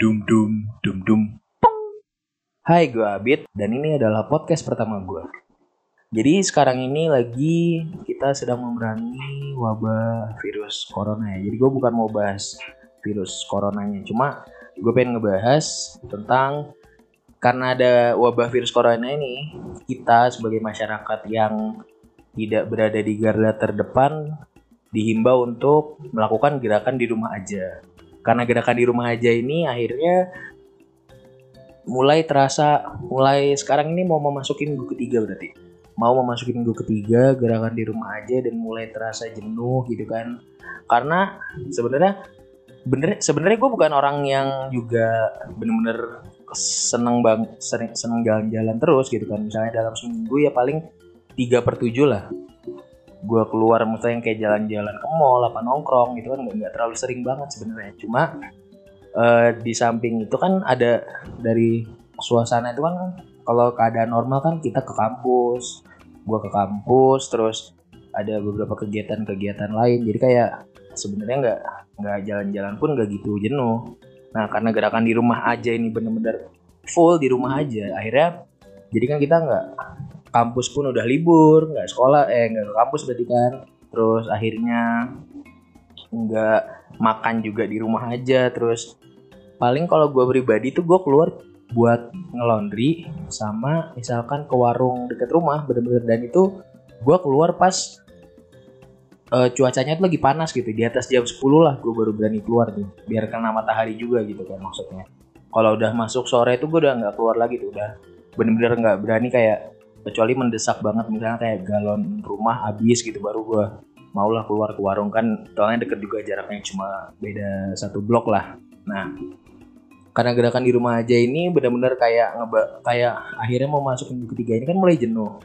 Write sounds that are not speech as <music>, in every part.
dum dum dum dum. Hai, gue Abid dan ini adalah podcast pertama gue. Jadi sekarang ini lagi kita sedang memerangi wabah virus corona ya. Jadi gue bukan mau bahas virus coronanya, cuma gue pengen ngebahas tentang karena ada wabah virus corona ini, kita sebagai masyarakat yang tidak berada di garda terdepan dihimbau untuk melakukan gerakan di rumah aja. Karena gerakan di rumah aja ini akhirnya mulai terasa mulai sekarang ini mau memasukin minggu ketiga berarti. Mau memasukin minggu ketiga gerakan di rumah aja dan mulai terasa jenuh gitu kan. Karena sebenarnya bener sebenarnya gue bukan orang yang juga bener-bener seneng bang seneng jalan-jalan terus gitu kan. Misalnya dalam seminggu ya paling tiga per tujuh lah gue keluar misalnya yang kayak jalan-jalan ke mall apa nongkrong gitu kan nggak terlalu sering banget sebenarnya. Cuma uh, di samping itu kan ada dari suasana itu kan kalau keadaan normal kan kita ke kampus gue ke kampus terus ada beberapa kegiatan-kegiatan lain. Jadi kayak sebenarnya nggak nggak jalan-jalan pun nggak gitu jenuh. Nah karena gerakan di rumah aja ini bener-bener full di rumah aja, akhirnya jadi kan kita nggak kampus pun udah libur, nggak sekolah, eh nggak ke kampus berarti kan. Terus akhirnya nggak makan juga di rumah aja. Terus paling kalau gue pribadi tuh gue keluar buat ngelondri sama misalkan ke warung deket rumah bener-bener dan itu gue keluar pas uh, cuacanya tuh lagi panas gitu di atas jam 10 lah gue baru berani keluar tuh biar kena matahari juga gitu kan maksudnya kalau udah masuk sore itu gue udah nggak keluar lagi tuh udah bener-bener nggak berani kayak kecuali mendesak banget misalnya kayak galon rumah habis gitu baru gue maulah keluar ke warung. Kan soalnya deket juga jaraknya cuma beda satu blok lah. Nah karena gerakan di rumah aja ini bener-bener kayak ngeba kayak akhirnya mau masuk minggu ketiga ini kan mulai jenuh.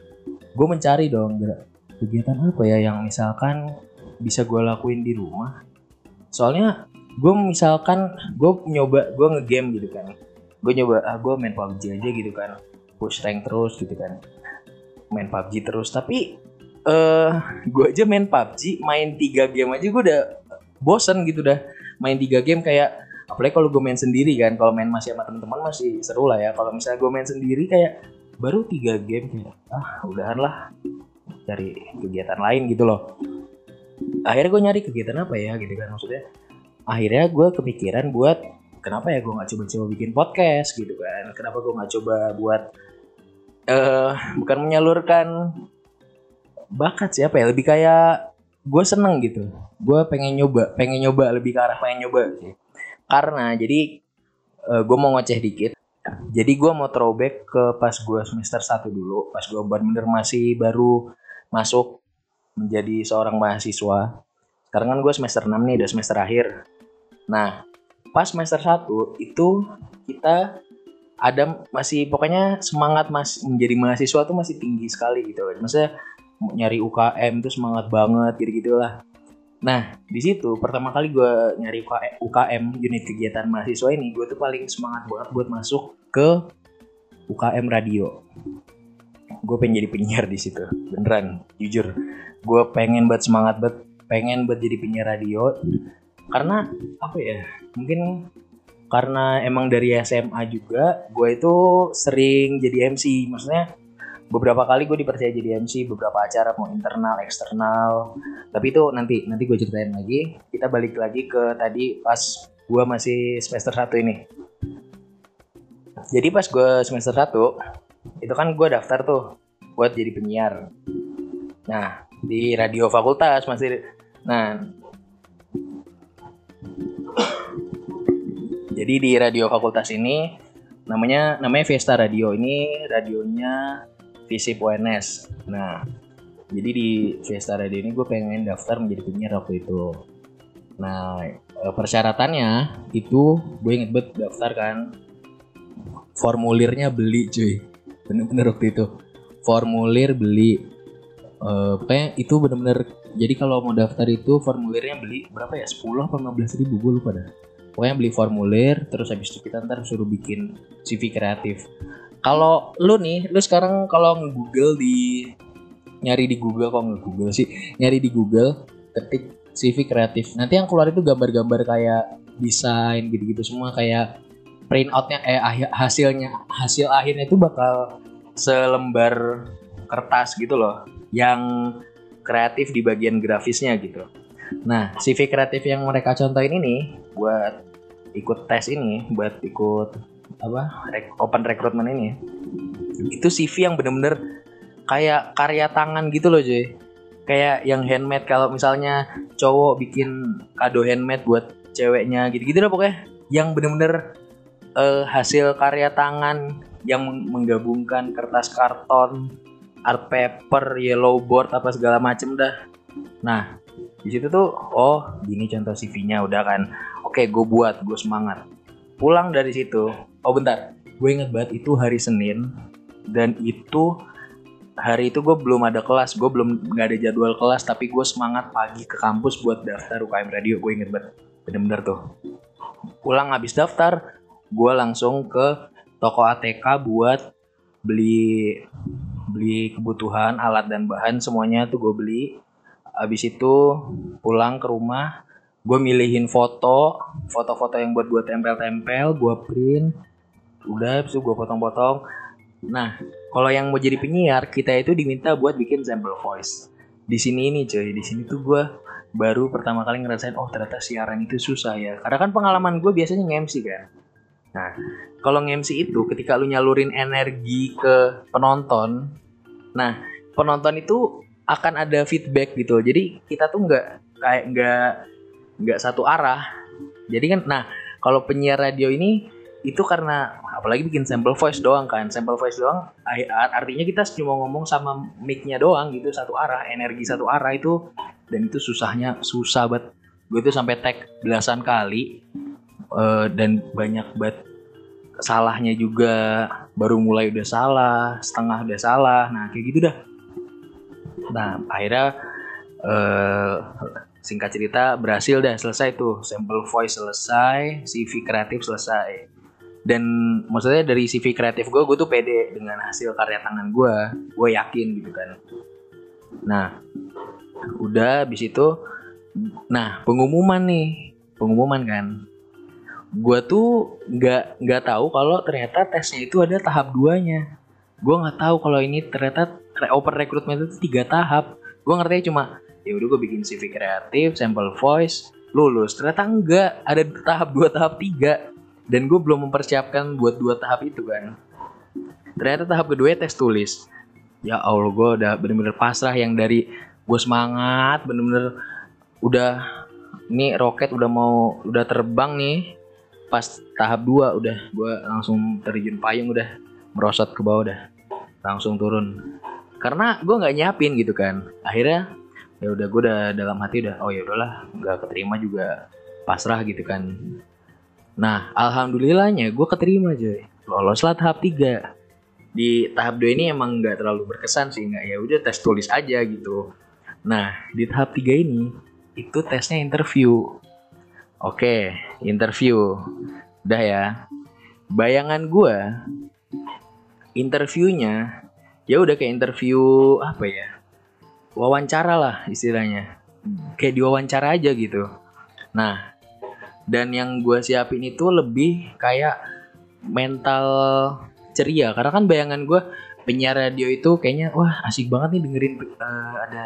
Gue mencari dong kegiatan apa ya yang misalkan bisa gue lakuin di rumah. Soalnya gue misalkan gue nyoba gue ngegame gitu kan. Gue nyoba ah gue main PUBG aja gitu kan. Push rank terus gitu kan main PUBG terus. Tapi eh uh, gue aja main PUBG main tiga game aja gue udah bosen gitu dah. Main tiga game kayak apalagi kalau gue main sendiri kan kalau main masih sama teman-teman masih seru lah ya. Kalau misalnya gue main sendiri kayak baru tiga game kayak ah udahan lah cari kegiatan lain gitu loh. Akhirnya gue nyari kegiatan apa ya gitu kan maksudnya. Akhirnya gue kepikiran buat kenapa ya gue nggak coba-coba bikin podcast gitu kan? Kenapa gue nggak coba buat uh, bukan menyalurkan bakat siapa ya lebih kayak gue seneng gitu gue pengen nyoba pengen nyoba lebih ke arah pengen nyoba sih karena jadi uh, gue mau ngoceh dikit jadi gue mau throwback ke pas gue semester 1 dulu pas gue bener-bener masih baru masuk menjadi seorang mahasiswa. Sekarang kan gue semester 6 nih, udah semester akhir. Nah, pas semester 1 itu kita ada masih pokoknya semangat mas menjadi mahasiswa tuh masih tinggi sekali gitu. Maksudnya nyari UKM tuh semangat banget gitu lah. Nah, di situ pertama kali gue nyari UKM unit kegiatan mahasiswa ini, gue tuh paling semangat banget buat masuk ke UKM radio gue pengen jadi penyiar di situ beneran jujur gue pengen buat semangat buat pengen buat jadi penyiar radio karena apa ya mungkin karena emang dari SMA juga gue itu sering jadi MC maksudnya beberapa kali gue dipercaya jadi MC beberapa acara mau internal eksternal. Tapi itu nanti nanti gue ceritain lagi. Kita balik lagi ke tadi pas gue masih semester 1 ini. Jadi pas gue semester 1 itu kan gue daftar tuh buat jadi penyiar. Nah di radio fakultas masih nah jadi di radio fakultas ini namanya namanya Vesta Radio. Ini radionya Visip UNS nah jadi di Vesta Radio ini gue pengen daftar menjadi penyiar waktu itu. Nah eh, persyaratannya itu gue inget banget daftar kan formulirnya beli cuy. Bener-bener waktu itu. Formulir beli uh, itu bener-bener jadi kalau mau daftar itu formulirnya beli berapa ya? 10 atau 15 ribu gue lupa dah pokoknya beli formulir terus habis itu kita ntar suruh bikin CV kreatif. Kalau lu nih lu sekarang kalau nge-google di nyari di Google kok nge-google sih? Nyari di Google ketik CV kreatif. Nanti yang keluar itu gambar-gambar kayak desain gitu-gitu semua kayak print outnya eh hasilnya hasil akhirnya itu bakal selembar kertas gitu loh yang kreatif di bagian grafisnya gitu. Nah, CV kreatif yang mereka contohin ini buat ikut tes ini, buat ikut apa open recruitment ini, itu CV yang bener-bener kayak karya tangan gitu loh, Joy. Kayak yang handmade kalau misalnya cowok bikin kado handmade buat ceweknya gitu-gitu lah pokoknya. Yang bener-bener uh, hasil karya tangan yang menggabungkan kertas karton, art paper, yellow board apa segala macem dah. Nah, di situ tuh oh gini contoh CV-nya udah kan. Oke gue buat gue semangat. Pulang dari situ oh bentar. Gue inget banget itu hari Senin dan itu hari itu gue belum ada kelas. Gue belum nggak ada jadwal kelas tapi gue semangat pagi ke kampus buat daftar UKM radio. Gue inget banget bener-bener tuh. Pulang habis daftar gue langsung ke toko ATK buat beli beli kebutuhan alat dan bahan semuanya tuh gue beli Abis itu pulang ke rumah, gue milihin foto, foto-foto yang buat gue tempel-tempel, gue print, udah abis itu gue potong-potong. Nah, kalau yang mau jadi penyiar, kita itu diminta buat bikin sample voice. Di sini ini cuy, di sini tuh gue baru pertama kali ngerasain, oh ternyata siaran itu susah ya. Karena kan pengalaman gue biasanya nge-MC kan. Nah, kalau nge-MC itu ketika lu nyalurin energi ke penonton, nah penonton itu akan ada feedback gitu. Jadi kita tuh nggak kayak nggak nggak satu arah. Jadi kan nah kalau penyiar radio ini itu karena apalagi bikin sample voice doang kan. Sample voice doang artinya kita cuma ngomong sama mic-nya doang gitu satu arah energi satu arah itu. Dan itu susahnya susah banget. Gue tuh sampai tag belasan kali uh, dan banyak banget salahnya juga. Baru mulai udah salah setengah udah salah. Nah kayak gitu dah Nah akhirnya uh, singkat cerita berhasil dah selesai tuh sample voice selesai, CV kreatif selesai. Dan maksudnya dari CV kreatif gue, gue tuh pede dengan hasil karya tangan gue, gue yakin gitu kan. Nah, udah habis itu, nah pengumuman nih, pengumuman kan. Gue tuh nggak nggak tahu kalau ternyata tesnya itu ada tahap duanya. Gue nggak tahu kalau ini ternyata open recruitment itu tiga tahap. Gue ngerti cuma ya udah gue bikin CV kreatif sample voice lulus. Ternyata enggak ada tahap dua tahap tiga. Dan gue belum mempersiapkan buat dua tahap itu kan. Ternyata tahap kedua tes tulis. Ya allah gue udah bener-bener pasrah yang dari gue semangat bener-bener udah ini roket udah mau udah terbang nih. Pas tahap dua udah gue langsung terjun payung udah merosot ke bawah udah langsung turun karena gue nggak nyiapin gitu kan. Akhirnya ya udah gue udah dalam hati udah oh ya udahlah nggak keterima juga. Pasrah gitu kan. Nah alhamdulillahnya gue keterima Joy loloslah tahap 3 di tahap 2 ini emang nggak terlalu berkesan sih nggak ya udah tes tulis aja gitu. Nah di tahap 3 ini itu tesnya interview. Oke interview. Udah ya. Bayangan gue interviewnya ya udah kayak interview apa ya wawancara lah istilahnya. Kayak diwawancara aja gitu. Nah dan yang gue siapin itu lebih kayak mental ceria. Karena kan bayangan gue penyiar radio itu kayaknya wah asik banget nih dengerin uh, ada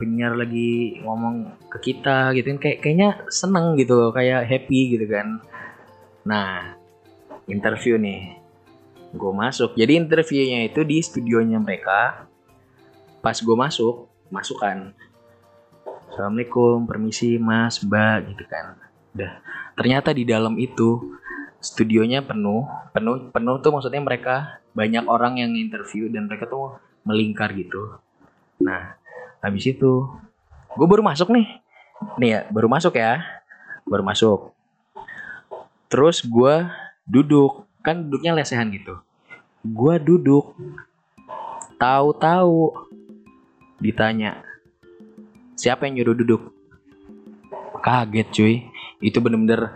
penyiar lagi ngomong ke kita gitu kan. Kayak kayaknya seneng gitu kayak happy gitu kan. Nah interview nih gue masuk. Jadi interviewnya itu di studionya mereka. Pas gue masuk masukkan. Assalamualaikum permisi mas mbak gitu kan. Udah. Ternyata di dalam itu studionya penuh. Penuh penuh tuh maksudnya mereka banyak orang yang interview dan mereka tuh melingkar gitu. Nah habis itu gue baru masuk nih. Nih ya baru masuk ya. Baru masuk. Terus gue duduk kan duduknya lesehan gitu. Gue duduk. Tahu-tahu ditanya siapa yang nyuruh duduk? Kaget cuy. Itu bener-bener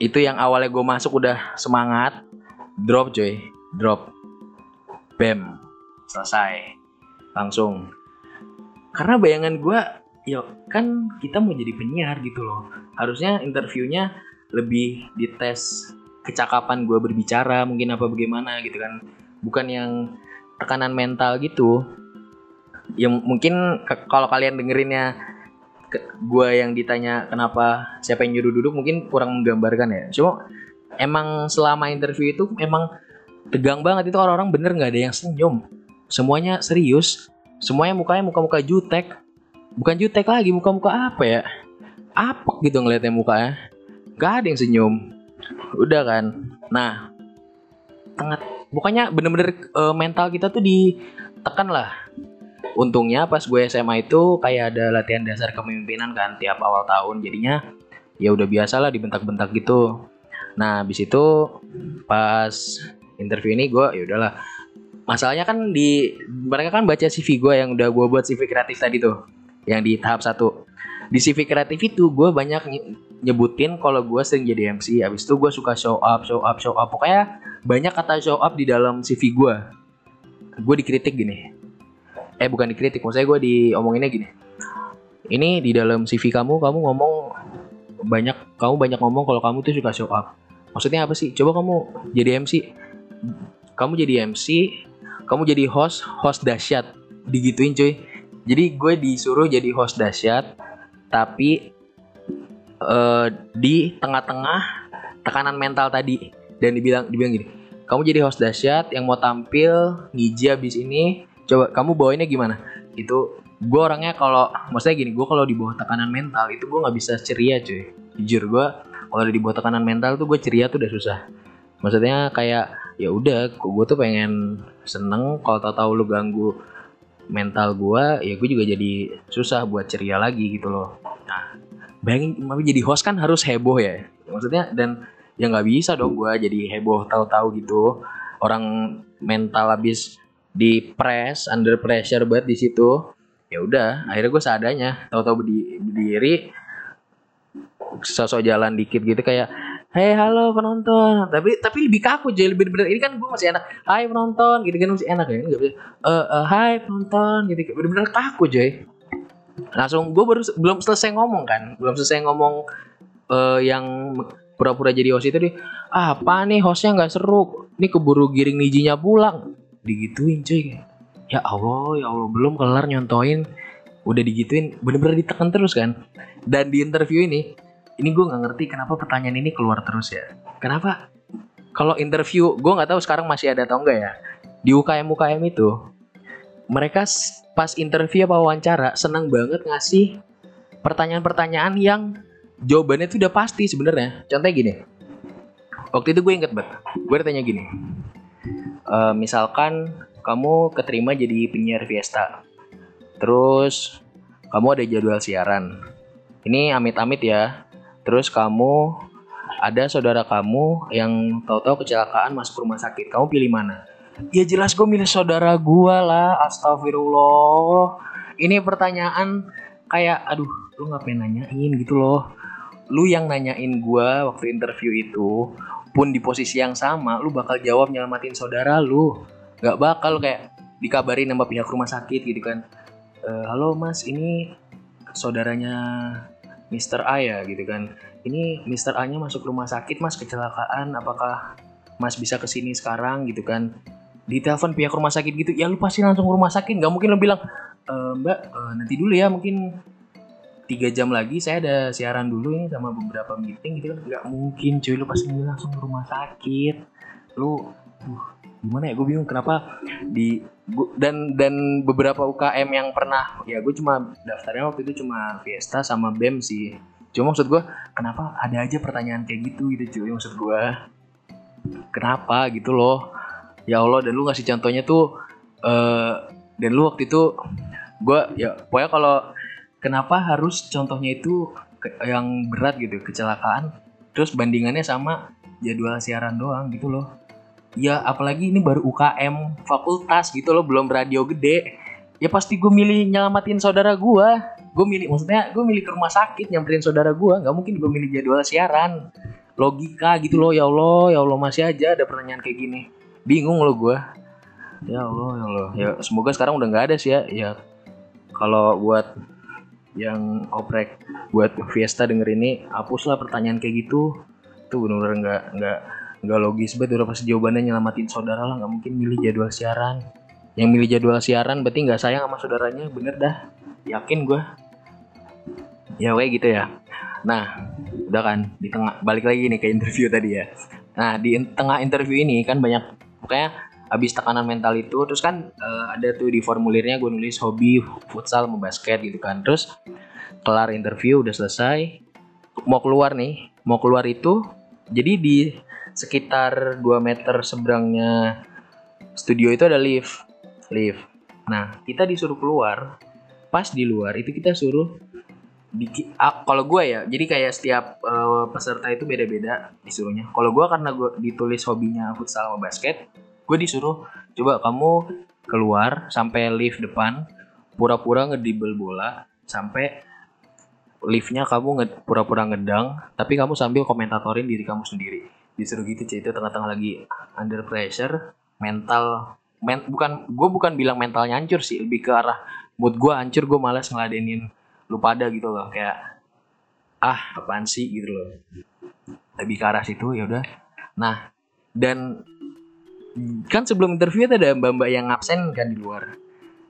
itu yang awalnya gue masuk udah semangat. Drop cuy. Drop. Bam. Selesai. Langsung. Karena bayangan gue ya kan kita mau jadi penyiar gitu loh. Harusnya interviewnya lebih dites kecakapan gue berbicara mungkin apa bagaimana gitu kan. Bukan yang tekanan mental gitu. Yang mungkin kalau kalian dengerinnya gue yang ditanya kenapa siapa yang nyuruh duduk mungkin kurang menggambarkan ya. Cuma emang selama interview itu emang tegang banget itu orang-orang bener nggak ada yang senyum. Semuanya serius. Semuanya mukanya muka-muka jutek. Bukan jutek lagi muka-muka apa ya? Apa gitu ngeliatnya mukanya. Gak ada yang senyum udah kan. Nah tengah bukannya bener-bener uh, mental kita tuh ditekan lah. Untungnya pas gue SMA itu kayak ada latihan dasar kepemimpinan kan tiap awal tahun. Jadinya ya udah biasa lah dibentak-bentak gitu. Nah habis itu pas interview ini gue ya udahlah. Masalahnya kan di mereka kan baca CV gue yang udah gue buat CV kreatif tadi tuh yang di tahap satu. Di CV kreatif itu gue banyak nyebutin kalau gue sering jadi MC abis itu gue suka show up show up show up. Pokoknya banyak kata show up di dalam CV gue gue dikritik gini. Eh bukan dikritik maksudnya gue diomonginnya gini. Ini di dalam CV kamu kamu ngomong banyak kamu banyak ngomong kalau kamu tuh suka show up. Maksudnya apa sih? Coba kamu jadi MC kamu jadi MC kamu jadi host host dahsyat. Digituin cuy. Jadi gue disuruh jadi host dahsyat tapi uh, di tengah-tengah tekanan mental tadi. Dan dibilang dibilang gini kamu jadi host dahsyat yang mau tampil ngiji abis ini. Coba kamu bawainnya gimana? Itu gue orangnya kalau maksudnya gini gue kalau di bawah tekanan mental itu gue nggak bisa ceria cuy. Jujur gue kalau di bawah tekanan mental tuh gue ceria tuh udah susah. Maksudnya kayak ya udah gue tuh pengen seneng. Kalau tau tahu lu ganggu mental gue ya gue juga jadi susah buat ceria lagi gitu loh bayangin tapi jadi host kan harus heboh ya. Maksudnya dan ya nggak bisa dong gue jadi heboh tahu-tahu gitu. Orang mental habis di press under pressure banget di situ. Ya udah akhirnya gue seadanya. Tahu-tahu berdiri sosok jalan dikit gitu kayak Hei halo penonton. Tapi tapi lebih kaku jadi lebih bener. Ini kan gue masih enak. Hai penonton gitu kan masih enak ya. Nggak bisa. Uh, uh, Hai penonton gitu. Bener-bener kaku Joy langsung gue baru belum selesai ngomong kan. Belum selesai ngomong uh, yang pura-pura jadi host itu dia ah, apa nih hostnya nggak seru? Ini keburu giring nijinya pulang. Digituin cuy. Ya Allah ya Allah belum kelar nyontoin udah digituin bener-bener ditekan terus kan. Dan di interview ini ini gue nggak ngerti kenapa pertanyaan ini keluar terus ya. Kenapa? Kalau interview gue nggak tahu sekarang masih ada atau enggak ya. Di UKM UKM itu mereka pas interview apa wawancara senang banget ngasih pertanyaan-pertanyaan yang jawabannya itu udah pasti sebenarnya. Contohnya gini. Waktu itu gue inget banget. Gue tanya gini. E, misalkan kamu keterima jadi penyiar Fiesta. Terus kamu ada jadwal siaran. Ini amit-amit ya. Terus kamu ada saudara kamu yang tahu-tahu kecelakaan masuk rumah sakit. Kamu pilih mana? Ya jelas gue milih saudara gue lah. Astagfirullah. Ini pertanyaan kayak, aduh, lu ngapain nanyain gitu loh. Lu yang nanyain gue waktu interview itu, pun di posisi yang sama, lu bakal jawab nyelamatin saudara lu. Gak bakal kayak dikabarin sama pihak rumah sakit gitu kan. E, Halo mas, ini saudaranya Mr. A ya gitu kan. Ini Mr. A nya masuk rumah sakit mas kecelakaan, apakah mas bisa ke sini sekarang gitu kan ditelepon pihak rumah sakit gitu ya lu pasti langsung ke rumah sakit nggak mungkin lu bilang e, mbak e, nanti dulu ya mungkin tiga jam lagi saya ada siaran dulu ini sama beberapa meeting gitu kan. Nggak mungkin cuy lu pasti langsung ke rumah sakit. Lu uh, gimana ya gue bingung kenapa di gua, dan dan beberapa UKM yang pernah ya gue cuma daftarnya waktu itu cuma Fiesta sama BEM sih. Cuma maksud gue kenapa ada aja pertanyaan kayak gitu gitu cuy maksud gue kenapa gitu loh ya Allah dan lu ngasih contohnya tuh uh, dan lu waktu itu gue ya pokoknya kalau kenapa harus contohnya itu yang berat gitu kecelakaan terus bandingannya sama jadwal siaran doang gitu loh. Ya apalagi ini baru UKM fakultas gitu loh belum radio gede. Ya pasti gue milih nyelamatin saudara gue gue milih maksudnya gue milih ke rumah sakit nyamperin saudara gue nggak mungkin gue milih jadwal siaran. Logika gitu loh ya Allah ya Allah masih aja ada pertanyaan kayak gini bingung loh gue ya Allah ya Allah. Ya semoga sekarang udah nggak ada sih ya. Ya kalau buat yang oprek buat Fiesta denger ini hapuslah pertanyaan kayak gitu. Tuh benar-benar nggak nggak nggak logis banget. Udah pasti jawabannya nyelamatin saudara lah. Nggak mungkin milih jadwal siaran. Yang milih jadwal siaran berarti nggak sayang sama saudaranya. Bener dah. Yakin gue ya kayak gitu ya. Nah udah kan di tengah balik lagi nih ke interview tadi ya. Nah di tengah interview ini kan banyak pokoknya habis tekanan mental itu terus kan uh, ada tuh di formulirnya gue nulis hobi futsal sama basket gitu kan. Terus kelar interview udah selesai. Mau keluar nih mau keluar itu jadi di sekitar 2 meter seberangnya studio itu ada lift lift. Nah kita disuruh keluar pas di luar itu kita suruh di, ah, kalau gue ya jadi kayak setiap uh, peserta itu beda-beda disuruhnya. Kalau gue karena gue ditulis hobinya futsal sama basket gue disuruh coba kamu keluar sampai lift depan pura-pura ngedibel bola sampai liftnya kamu pura-pura ngedang tapi kamu sambil komentatorin diri kamu sendiri. Disuruh gitu cuy itu tengah-tengah lagi under pressure mental men, bukan gue bukan bilang mentalnya hancur sih lebih ke arah mood gue hancur gue malas ngeladenin lu pada gitu loh kayak ah apaan sih? gitu loh. Lebih ke arah situ ya udah. Nah dan kan sebelum interview ada mbak-mbak yang absen kan di luar.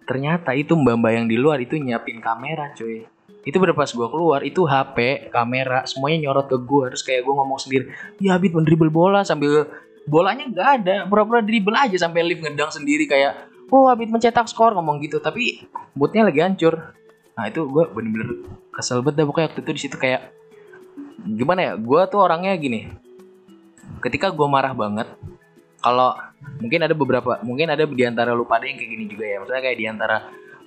Ternyata itu mbak-mbak yang di luar itu nyiapin kamera cuy. Itu pas gue keluar itu HP kamera semuanya nyorot ke gue terus kayak gue ngomong sendiri ya Habib mendribble bola sambil bolanya nggak ada. Pura-pura dribble aja sampai lift ngedang sendiri kayak oh Habib mencetak skor ngomong gitu. Tapi moodnya lagi hancur nah itu gue bener-bener kesel banget dah pokoknya waktu itu di situ kayak gimana ya gue tuh orangnya gini. Ketika gue marah banget kalau mungkin ada beberapa mungkin ada di antara lu pada yang kayak gini juga ya. Maksudnya kayak di antara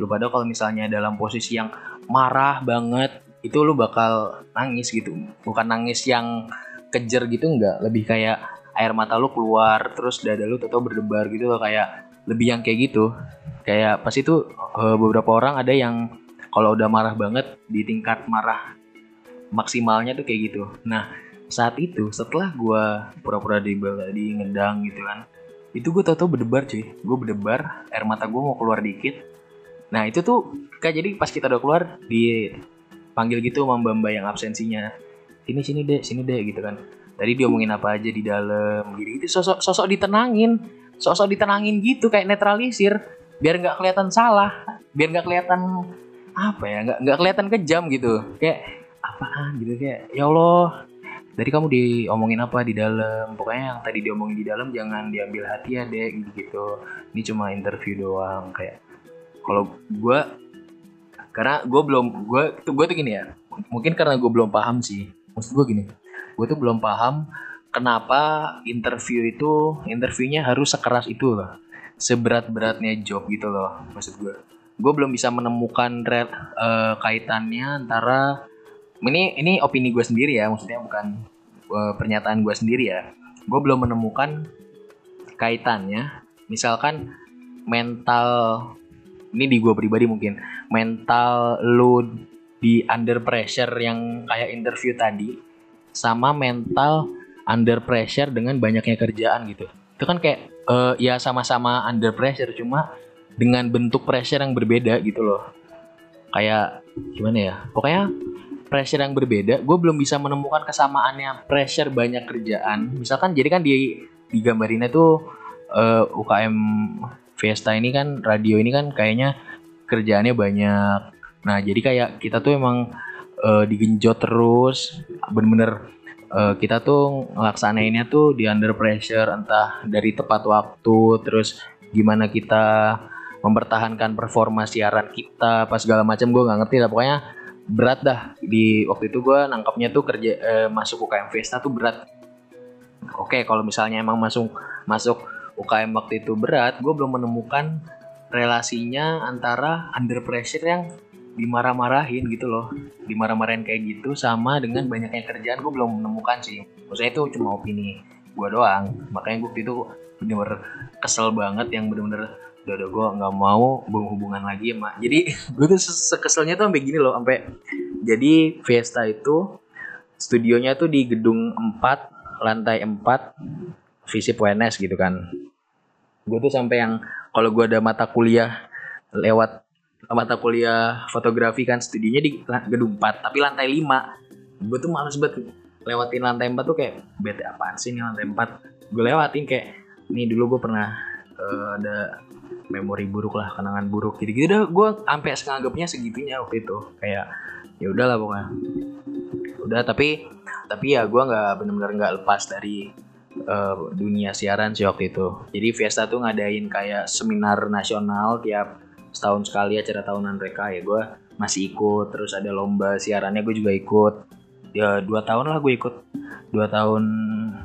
lu pada kalau misalnya dalam posisi yang marah banget itu lu bakal nangis gitu. Bukan nangis yang kejer gitu enggak lebih kayak air mata lu keluar terus dada lu tetap berdebar gitu loh kayak lebih yang kayak gitu. Kayak pas itu uh, beberapa orang ada yang kalau udah marah banget di tingkat marah maksimalnya tuh kayak gitu nah saat itu setelah gue pura-pura di tadi ngedang gitu kan itu gue tau-tau berdebar cuy gue berdebar air mata gue mau keluar dikit Nah itu tuh kayak jadi pas kita udah keluar dipanggil gitu sama mbak mbak yang absensinya. Sini sini deh, sini deh gitu kan. Tadi dia omongin apa aja di dalam gitu. Itu sosok sosok ditenangin, sosok ditenangin gitu kayak netralisir biar nggak kelihatan salah, biar nggak kelihatan apa ya, nggak nggak kelihatan kejam gitu. Kayak apaan? Gitu kayak ya Allah dari kamu diomongin apa di dalam? Pokoknya yang tadi diomongin di dalam jangan diambil hati ya dek. Gitu gitu. Ini cuma interview doang kayak. Kalau gue karena gue belum gue tuh gue tuh gini ya mungkin karena gue belum paham sih. Maksud gue gini gue tuh belum paham kenapa interview itu interviewnya harus sekeras itu loh. Seberat beratnya job gitu loh maksud gue gue belum bisa menemukan red, uh, kaitannya antara ini ini opini gue sendiri ya maksudnya bukan uh, pernyataan gue sendiri ya. Gue belum menemukan kaitannya. Misalkan mental ini di gue pribadi mungkin mental lu di under pressure yang kayak interview tadi sama mental under pressure dengan banyaknya kerjaan gitu. Itu kan kayak uh, ya sama-sama under pressure cuma dengan bentuk pressure yang berbeda gitu loh. Kayak gimana ya? Pokoknya pressure yang berbeda gue belum bisa menemukan kesamaannya pressure banyak kerjaan. Misalkan jadi kan di digambarinnya tuh uh, eh, UKM Fiesta ini kan radio ini kan kayaknya kerjaannya banyak. Nah, jadi kayak kita tuh emang uh, digenjot terus bener-bener uh, kita tuh ngelaksanainnya tuh di under pressure entah dari tepat waktu terus gimana kita mempertahankan performa siaran kita pas segala macam gue nggak ngerti lah. Pokoknya berat dah. Di waktu itu gue nangkapnya tuh kerja uh, masuk UKM Fiesta tuh berat. Oke kalau misalnya emang masuk masuk UKM waktu itu berat, gue belum menemukan relasinya antara under pressure yang dimarah-marahin gitu loh. Dimarah-marahin kayak gitu sama dengan banyaknya kerjaan gue belum menemukan sih. Maksudnya itu cuma opini gue doang. Makanya gue itu bener-bener kesel banget yang bener-bener udah udah gue nggak mau berhubungan lagi ya jadi <laughs> gue tuh sekeselnya tuh sampai gini loh sampai jadi Fiesta itu studionya tuh di gedung 4 lantai 4 visip WNS gitu kan. Gue tuh sampai yang kalau gue ada mata kuliah lewat mata kuliah fotografi kan studinya di gedung 4 tapi lantai 5 gue tuh males banget lewatin lantai 4 tuh kayak bete apaan sih nih lantai 4 gue lewatin kayak nih dulu gue pernah uh, ada memori buruk lah kenangan buruk gitu gitu udah gue sampai senganggapnya segitunya waktu itu. Kayak ya udahlah pokoknya. Udah tapi tapi ya gue nggak benar-benar nggak lepas dari uh, dunia siaran sih waktu itu. Jadi Fiesta tuh ngadain kayak seminar nasional tiap setahun sekali acara tahunan mereka. Ya gue masih ikut terus ada lomba siarannya gue juga ikut. Ya dua tahun lah gue ikut. Dua tahun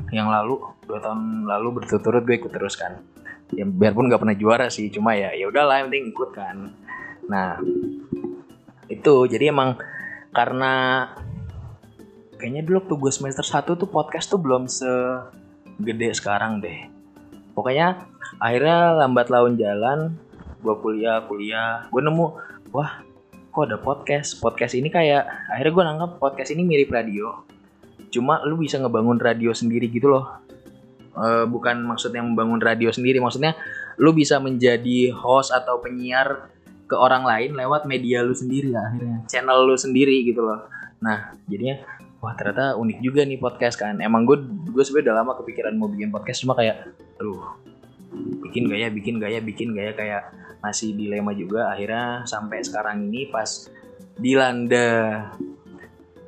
yang lalu dua tahun lalu berturut-turut gue ikut terus kan ya biarpun nggak pernah juara sih cuma ya ya udahlah yang penting ikut kan. Nah itu jadi emang karena kayaknya dulu waktu gue semester 1 tuh podcast tuh belum segede sekarang deh. Pokoknya akhirnya lambat laun jalan gue kuliah kuliah gue nemu wah kok ada podcast? Podcast ini kayak akhirnya gue nangkep podcast ini mirip radio. Cuma lu bisa ngebangun radio sendiri gitu loh uh, bukan maksudnya membangun radio sendiri maksudnya lu bisa menjadi host atau penyiar ke orang lain lewat media lu sendiri lah akhirnya. Channel lu sendiri gitu loh. Nah jadinya wah ternyata unik juga nih podcast kan. Emang gue gue sebenarnya udah lama kepikiran mau bikin podcast cuma kayak aduh bikin gaya bikin gaya bikin gaya kayak masih dilema juga. Akhirnya sampai sekarang ini pas dilanda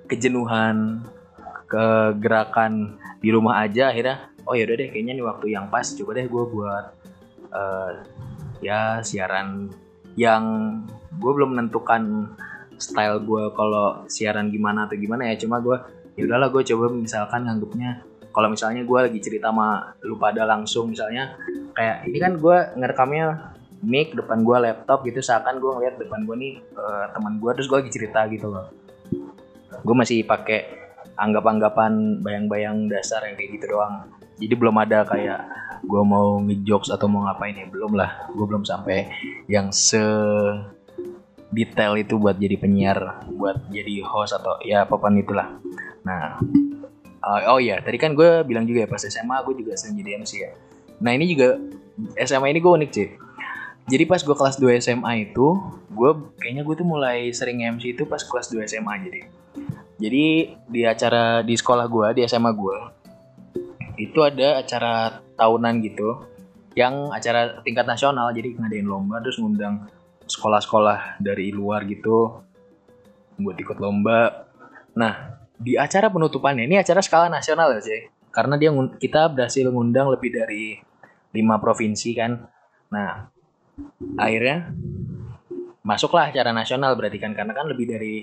kejenuhan kegerakan di rumah aja akhirnya oh ya udah deh kayaknya nih waktu yang pas coba deh gue buat uh, ya siaran yang gue belum menentukan style gue kalau siaran gimana atau gimana ya cuma gue ya udahlah gue coba misalkan nganggupnya kalau misalnya gue lagi cerita sama lu pada langsung misalnya kayak ini kan gue ngerekamnya mic depan gue laptop gitu seakan gue ngeliat depan gue nih uh, teman gue terus gue lagi cerita gitu loh. Gue masih pakai anggap-anggapan bayang-bayang dasar yang kayak gitu doang. Jadi belum ada kayak gue mau ngejokes atau mau ngapain ya belum lah. Gue belum sampai yang se detail itu buat jadi penyiar buat jadi host atau ya apa pun itulah. Nah uh, oh ya tadi kan gue bilang juga ya pas SMA gue juga sering jadi MC ya. Nah ini juga SMA ini gue unik sih. Jadi pas gue kelas 2 SMA itu gue kayaknya gue tuh mulai sering MC itu pas kelas 2 SMA jadi jadi di acara di sekolah gue di SMA gue itu ada acara tahunan gitu yang acara tingkat nasional jadi ngadain lomba terus ngundang sekolah-sekolah dari luar gitu buat ikut lomba. Nah, di acara penutupannya ini acara skala nasional ya sih. Karena dia kita berhasil ngundang lebih dari lima provinsi kan. Nah, akhirnya masuklah acara nasional berarti kan karena kan lebih dari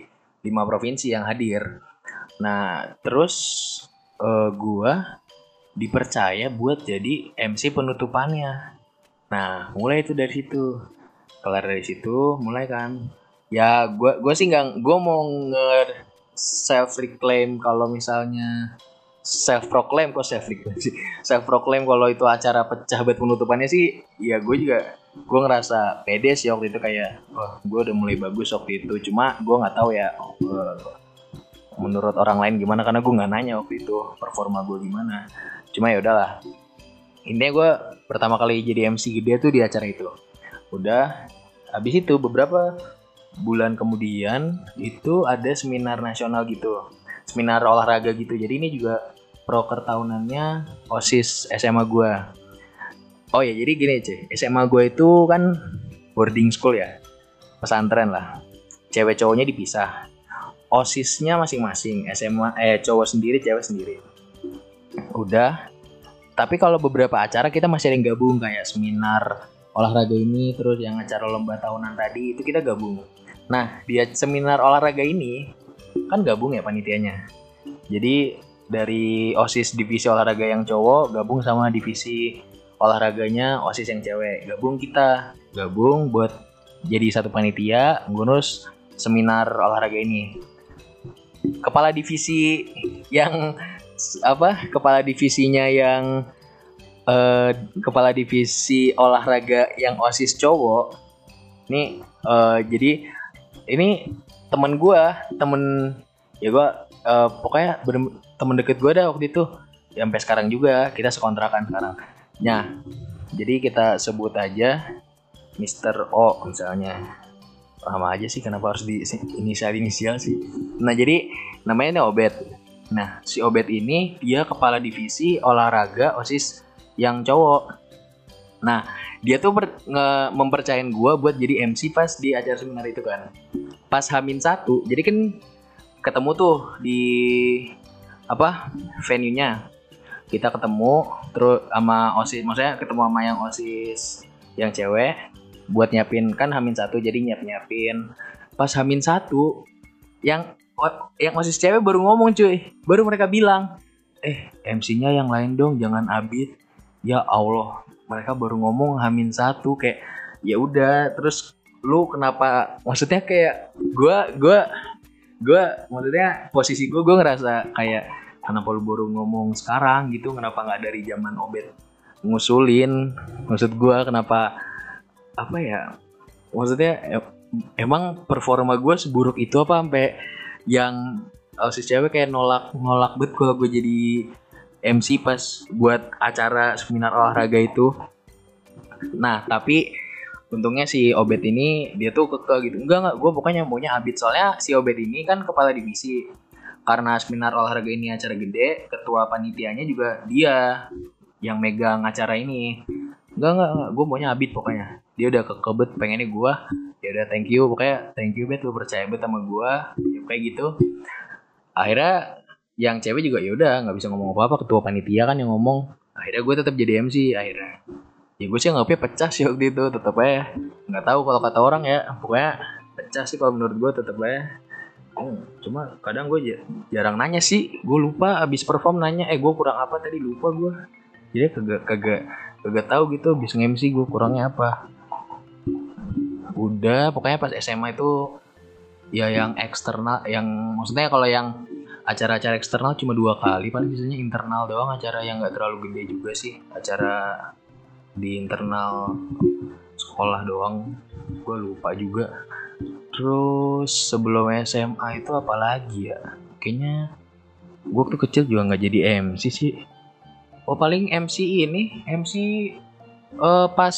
lima provinsi yang hadir. Nah, terus uh, gua dipercaya buat jadi MC penutupannya. Nah, mulai itu dari situ kelar dari situ mulai kan ya gue gue sih nggak gue mau nge self reclaim kalau misalnya self proclaim kok self reclaim sih <laughs> self proclaim kalau itu acara pecah buat penutupannya sih ya gue juga gue ngerasa pede sih waktu itu kayak wah gue udah mulai bagus waktu itu. Cuma gue nggak tahu ya uh, menurut orang lain gimana karena gue nggak nanya waktu itu performa gue gimana. Cuma ya udahlah. Intinya gue pertama kali jadi MC gede tuh di acara itu. Udah habis itu beberapa bulan kemudian itu ada seminar nasional gitu seminar olahraga gitu. Jadi ini juga proker tahunannya osis SMA gue oh ya jadi gini cek SMA gue itu kan boarding school ya pesantren lah. Cewek cowoknya dipisah. Osisnya masing-masing SMA eh cowok sendiri cewek sendiri. Udah tapi kalau beberapa acara kita masih ada gabung kayak seminar olahraga ini terus yang acara lomba tahunan tadi itu kita gabung. Nah di seminar olahraga ini kan gabung ya panitianya. Jadi dari osis divisi olahraga yang cowok gabung sama divisi olahraganya osis yang cewek. Gabung kita. Gabung buat jadi satu panitia ngurus seminar olahraga ini. Kepala divisi yang apa kepala divisinya yang uh, kepala divisi olahraga yang osis cowok. Ini uh, jadi ini temen gue temen ya gue uh, pokoknya temen deket gue dah waktu itu. Ya, sampai sekarang juga kita sekontrakan sekarang nah jadi kita sebut aja Mr. O misalnya. Lama aja sih kenapa harus di inisial inisial sih. Nah jadi namanya ini Obet nah si Obet ini dia kepala divisi olahraga osis yang cowok. Nah dia tuh mempercayain gue buat jadi MC pas di acara seminar itu kan. Pas Hamin satu jadi kan ketemu tuh di apa venue nya kita ketemu terus sama osis maksudnya ketemu sama yang osis yang cewek buat nyiapin kan Hamin satu jadi nyiap nyiapin pas Hamin satu yang yang osis cewek baru ngomong cuy. Baru mereka bilang eh MC-nya yang lain dong jangan Abid. Ya Allah mereka baru ngomong Hamin satu kayak ya udah terus lu kenapa? Maksudnya kayak gue gue gue maksudnya posisi gue gue ngerasa kayak kenapa lu baru ngomong sekarang gitu kenapa nggak dari zaman obet ngusulin? Maksud gue kenapa apa ya maksudnya emang performa gue seburuk itu apa sampai yang si cewek kayak nolak nolak bet kalau gue jadi MC pas buat acara seminar olahraga itu. Nah tapi untungnya si Obet ini dia tuh keke gitu. Enggak enggak gue pokoknya maunya Abid soalnya si Obet ini kan kepala divisi karena seminar olahraga ini acara gede ketua panitianya juga dia yang megang acara ini. Enggak enggak, enggak. gue maunya Abid pokoknya. Dia udah kekebet pengennya gue ya udah thank you. Pokoknya thank you bet lu percaya bet sama gue ya kayak gitu. Akhirnya yang cewek juga ya udah nggak bisa ngomong apa apa ketua panitia kan yang ngomong. Akhirnya gue tetap jadi MC akhirnya. Ya gue sih nggak pecah sih waktu itu tetap aja. Nggak tahu kalau kata orang ya. Pokoknya pecah sih kalau menurut gue tetap aja hmm, cuma kadang gue jarang nanya sih. Gue lupa abis perform nanya eh gue kurang apa? Tadi lupa gue jadi kagak kagak kagak tahu gitu abis nge-MC gue kurangnya apa. Udah pokoknya pas SMA itu ya yang eksternal yang maksudnya kalau yang acara-acara eksternal cuma dua kali paling biasanya internal doang acara yang nggak terlalu gede juga sih. Acara di internal sekolah doang gue lupa juga terus sebelum SMA itu apa lagi ya? Kayaknya gue tuh kecil juga nggak jadi MC sih. Oh paling MC ini MC uh, pas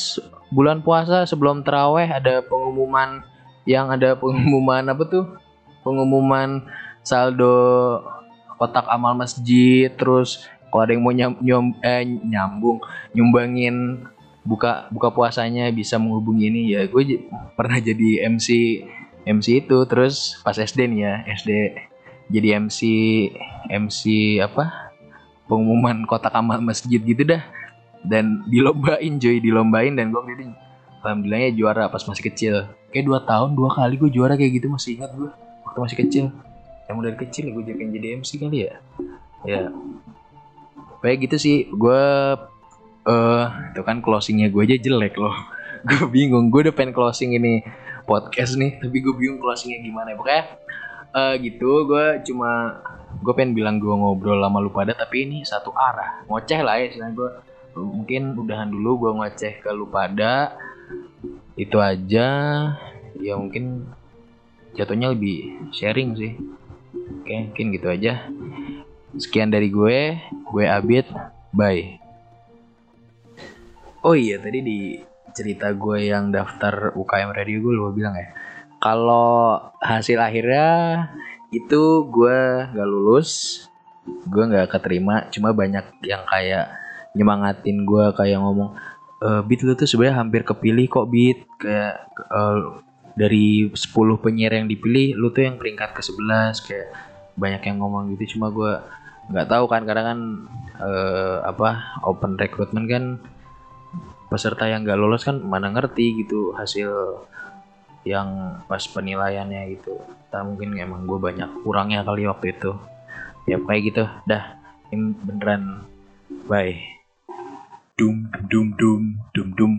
bulan puasa sebelum teraweh ada pengumuman yang ada <laughs> pengumuman apa tuh? Pengumuman saldo kotak amal masjid terus kalau ada yang mau nyam, nyom, eh, nyambung nyumbangin buka buka puasanya bisa menghubungi ini. Ya gue pernah jadi MC MC itu. Terus pas SD nih ya SD jadi MC MC apa? Pengumuman kotak amal masjid gitu dah. Dan dilombain Joy dilombain. Dan gue gitu alhamdulillahnya juara pas masih kecil. Kayak dua tahun dua kali gue juara kayak gitu masih ingat gue waktu masih kecil. Yang dari kecil gue jadi jadi MC kali ya. Ya. Kayak gitu sih gue uh, itu kan closingnya gue aja jelek loh. <laughs> Gue bingung gue udah pengen closing ini podcast nih tapi gue bingung closingnya gimana. Pokoknya uh, gitu gue cuma gue pengen bilang gue ngobrol lama lu pada tapi ini satu arah. Ngoceh lah ya gue mungkin udahan dulu gue ngecek ke lu pada. Itu aja. Ya mungkin jatuhnya lebih sharing sih. Oke mungkin gitu aja. Sekian dari gue. Gue Abid. Bye oh iya tadi di cerita gue yang daftar UKM radio gue lupa bilang ya. Kalau hasil akhirnya itu gue gak lulus gue nggak keterima. Cuma banyak yang kayak nyemangatin gue kayak ngomong e, beat lu tuh sebenarnya hampir kepilih kok beat kayak uh, dari 10 penyiar yang dipilih lu tuh yang peringkat ke 11 kayak banyak yang ngomong gitu. Cuma gue nggak tahu kan karena kan uh, apa open recruitment kan peserta yang gak lolos kan mana ngerti gitu hasil yang pas penilaiannya gitu. Tak mungkin emang gue banyak kurangnya kali waktu itu. Ya kayak gitu. Dah ini beneran bye. Dum dum dum dum dum